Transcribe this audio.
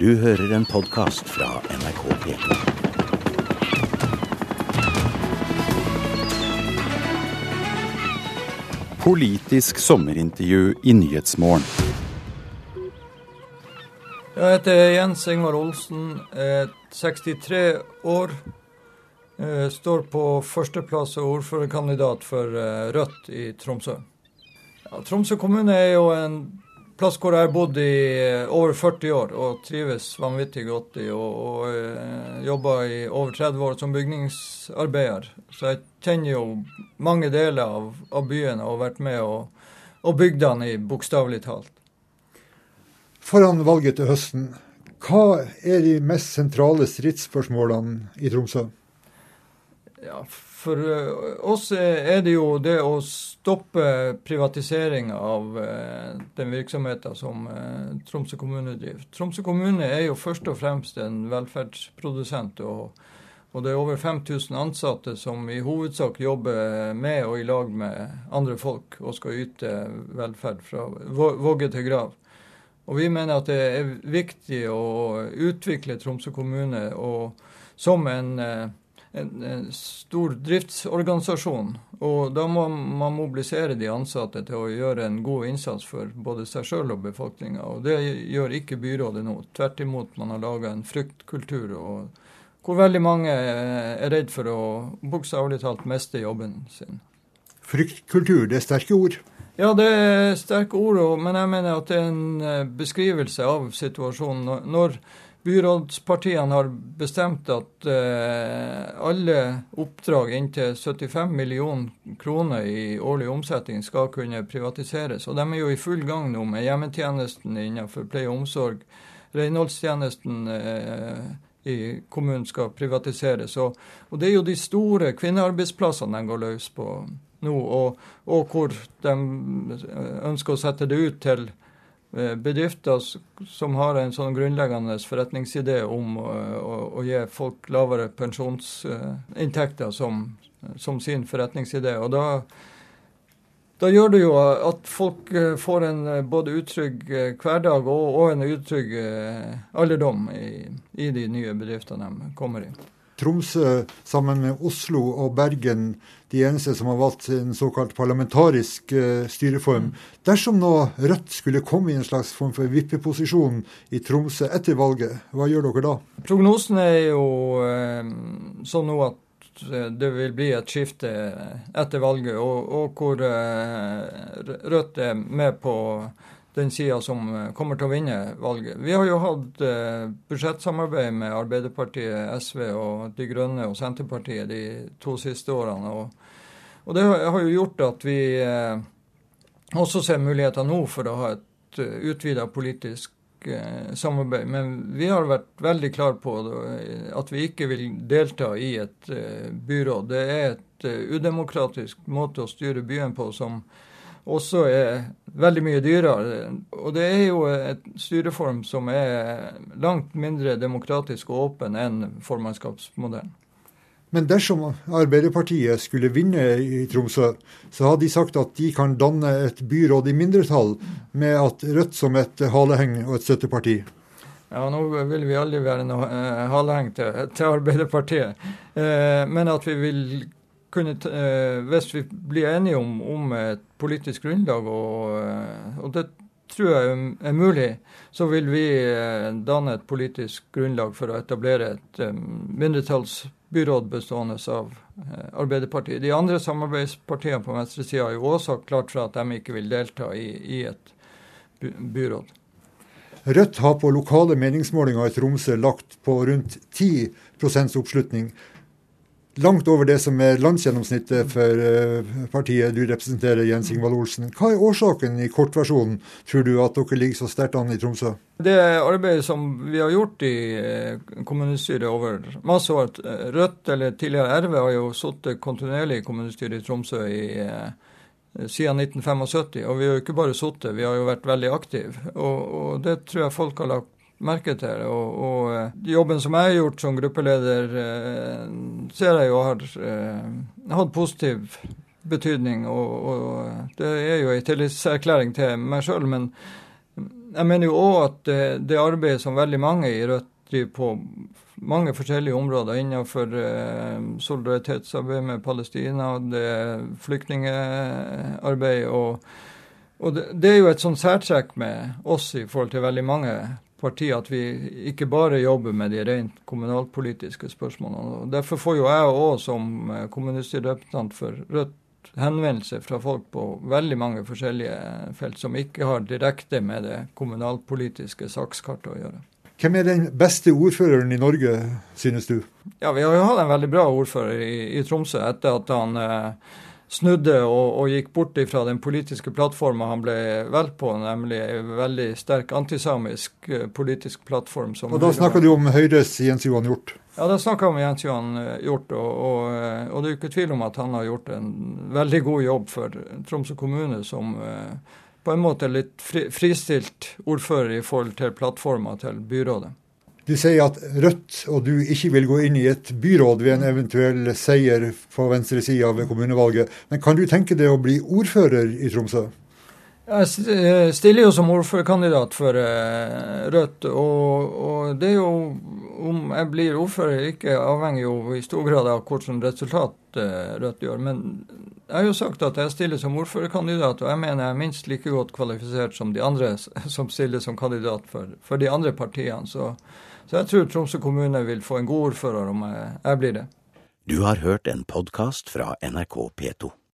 Du hører en podkast fra NRK P2. Politisk sommerintervju i Nyhetsmorgen. Jeg heter Jens Ingvar Olsen, er 63 år. eh, Står på førsteplass og ordførerkandidat for eh, Rødt i Tromsø. Ja, Tromsø kommune er jo en plass hvor jeg har bodd i eh, over 40 år og trives vanvittig godt i, og, og eh, jobba i over 30 år som bygningsarbeider. Så jeg kjenner jo mange deler av, av byen og har vært med og, og bygd den i bokstavelig talt. Foran valget til høsten, hva er de mest sentrale stridsspørsmålene i Tromsø? Ja, For eh, oss er det jo det å stoppe privatisering av eh, den virksomheten som eh, Tromsø kommune driver. Tromsø kommune er jo først og fremst en velferdsprodusent. og, og det er over 5000 ansatte som i hovedsak jobber med og i lag med andre folk og skal yte velferd fra vogge til grav. Og vi mener at det er viktig å utvikle Tromsø kommune og, som en, en, en stor driftsorganisasjon. Og da må man mobilisere de ansatte til å gjøre en god innsats for både seg sjøl og befolkninga. Og det gjør ikke byrådet nå. Tvert imot, man har laga en fryktkultur og, hvor veldig mange er redd for å bokstavelig talt miste jobben sin. Fryktkultur, det er sterke ord. Ja, det er sterke ord, men jeg mener at det er en eh, beskrivelse av situasjonen. Når byrådspartiene har bestemt at eh, alle oppdrag inntil 75 millioner kroner i årlig omsetning skal kunne privatiseres, og de er jo i full gang nå med hjemmetjenesten innenfor pleie og omsorg, renholdstjenesten eh, i kommunen skal privatiseres. Og, og det er jo de store kvinnearbeidsplassene de går løs på nå, og, og hvor de ønsker å sette det ut til eh, bedrifter som har en sånn grunnleggende forretningsidé om å, å, å gi folk lavere pensjonsinntekter som, som sin forretningsidé. Og da, da gjør det jo at folk eh, får en eh, både utrygg eh, hverdag og, og en utrygg eh, alderdom i, i de nye bedriftene de kommer i. Tromsø sammen med Oslo og Bergen de eneste som har valgt en såkalt parlamentarisk uh, styreform. Dersom nå Rødt skulle komme i en slags form for vippeposisjon i Tromsø etter valget, hva gjør dere da? Prognosen er jo uh, sånn nå at eh, det vil bli et skifte etter valget, og, og hvor uh, Rødt er med på den sida som eh, kommer til å vinne valget. Vi har jo hatt eh, budsjettsamarbeid med Arbeiderpartiet, SV og De Grønne og Senterpartiet de to siste årene. Og, og det har jo gjort at vi eh, også ser muligheter nå for å ha et utvida politisk samarbeid. Men vi har vært veldig klar på at vi ikke vil delta i et byråd. Det er et udemokratisk måte å styre byen på som også er veldig mye dyrere. Og det er jo et styreform som er langt mindre demokratisk og åpen enn formannskapsmodellen. Men dersom Arbeiderpartiet skulle vinne i Tromsø, så har de sagt at de kan danne et byråd i mindretall med at Rødt som et haleheng og et støtteparti. Ja, nå vil vi aldri være noe eh, haleheng til, til Arbeiderpartiet. Eh, men at vi vil kunne, eh, hvis vi blir enige om, om et politisk grunnlag, og, eh, og det tror jeg er mulig, så vil vi eh, danne et politisk grunnlag for å etablere et mindretallsbyråd bestående av Arbeiderpartiet. De andre samarbeidspartiene på venstresida har jo også klart fra at de ikke vil delta i, i et by byråd. Rødt har på lokale meningsmålinger i Tromsø lagt på rundt 10% oppslutning. Langt over det som er landsgjennomsnittet for eh, partiet du representerer, Jens Ingvald Olsen. Hva er årsaken i kortversjonen, tror du, at dere ligger så sterkt an i Tromsø? Det arbeidet som vi har gjort i eh, kommunestyret over masse år eh, Rødt, eller tidligere RV, har jo sittet kontinuerlig i kommunestyret i Tromsø i, siden 1975. Og vi har jo ikke bare sittet, vi har jo vært veldig aktive. Og, og det tror jeg folk har lagt merke til. Og, og eh, jobben som jeg har gjort som gruppeleder, eh, ser jeg jo har eh, hatt positiv betydning. Og, og det er jo en tillitserklæring til meg sjøl. Men jeg mener jo òg at det, det, arbeidet som veldig mange i Rødt driver på mange forskjellige områder innenfor solidaritetsarbeid med Palestina, det er flyktningarbeid og, og det, det, er jo et sånn særtrekk med oss i forhold til veldig mange partier at vi ikke bare jobber med de rent kommunalpolitiske spørsmålene. og Derfor får jo jeg òg som kommunestyrerepresentant for Rødt henvendelser fra folk på veldig mange forskjellige felt som ikke har direkte med det kommunalpolitiske sakskartet å gjøre. Hvem er den beste ordføreren i Norge, synes du? Ja, Vi har jo hatt en veldig bra ordfører i, i Tromsø etter at han eh, snudde og, og, gikk bort fra den politiske plattforma han ble valgt på, nemlig en veldig sterk antisamisk eh, politisk plattform. og Da snakker du om Høyres Jens Johan Hjort? Ja, da snakker vi om Jens Johan eh, Hjort. Og, og, eh, og, det er jo ikke tvil om at han har gjort en veldig god jobb for Tromsø kommune som på en måte litt fri, fristilt ordfører i forhold til plattforma til byrådet. Du sier at Rødt og du ikke vil gå inn i et byråd ved en eventuell seier på venstre ved kommunevalget. Men kan du tenke deg å bli ordfører i Tromsø? Jeg stiller jo som ordførerkandidat for Rødt, og, og det er jo om jeg blir ordfører ikke, avhenger jo i stor grad av hvilket resultat eh, Rødt gjør. Men jeg har jo sagt at jeg stiller som ordførerkandidat, og jeg mener jeg er minst like godt kvalifisert som de andre som stiller som kandidat for, for de andre partiene. Så, så, jeg tror Tromsø kommune vil få en god ordfører om jeg, jeg blir det. Du har hørt en podkast fra NRK P2.